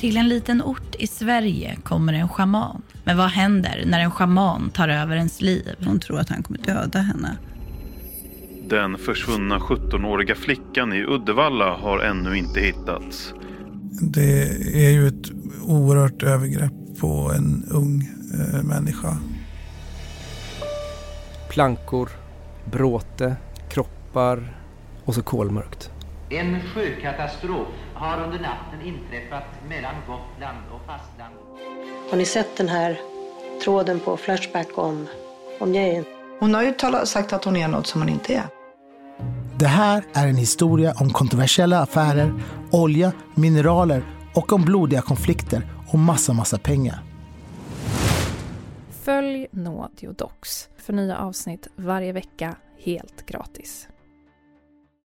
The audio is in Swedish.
Till en liten ort i Sverige kommer en schaman. Men vad händer när en schaman tar över ens liv? Hon tror att han kommer döda henne. Den försvunna 17-åriga flickan i Uddevalla har ännu inte hittats. Det är ju ett oerhört övergrepp på en ung eh, människa. Plankor, bråte, kroppar och så kolmörkt. En sjökatastrof har under natten inträffat mellan Gotland och fastlandet. Har ni sett den här tråden på Flashback om, om Jane? Hon har ju talat, sagt att hon är något som hon inte är. Det här är en historia om kontroversiella affärer, olja, mineraler och om blodiga konflikter och massa, massa pengar. Följ Nådio Docs för nya avsnitt varje vecka helt gratis.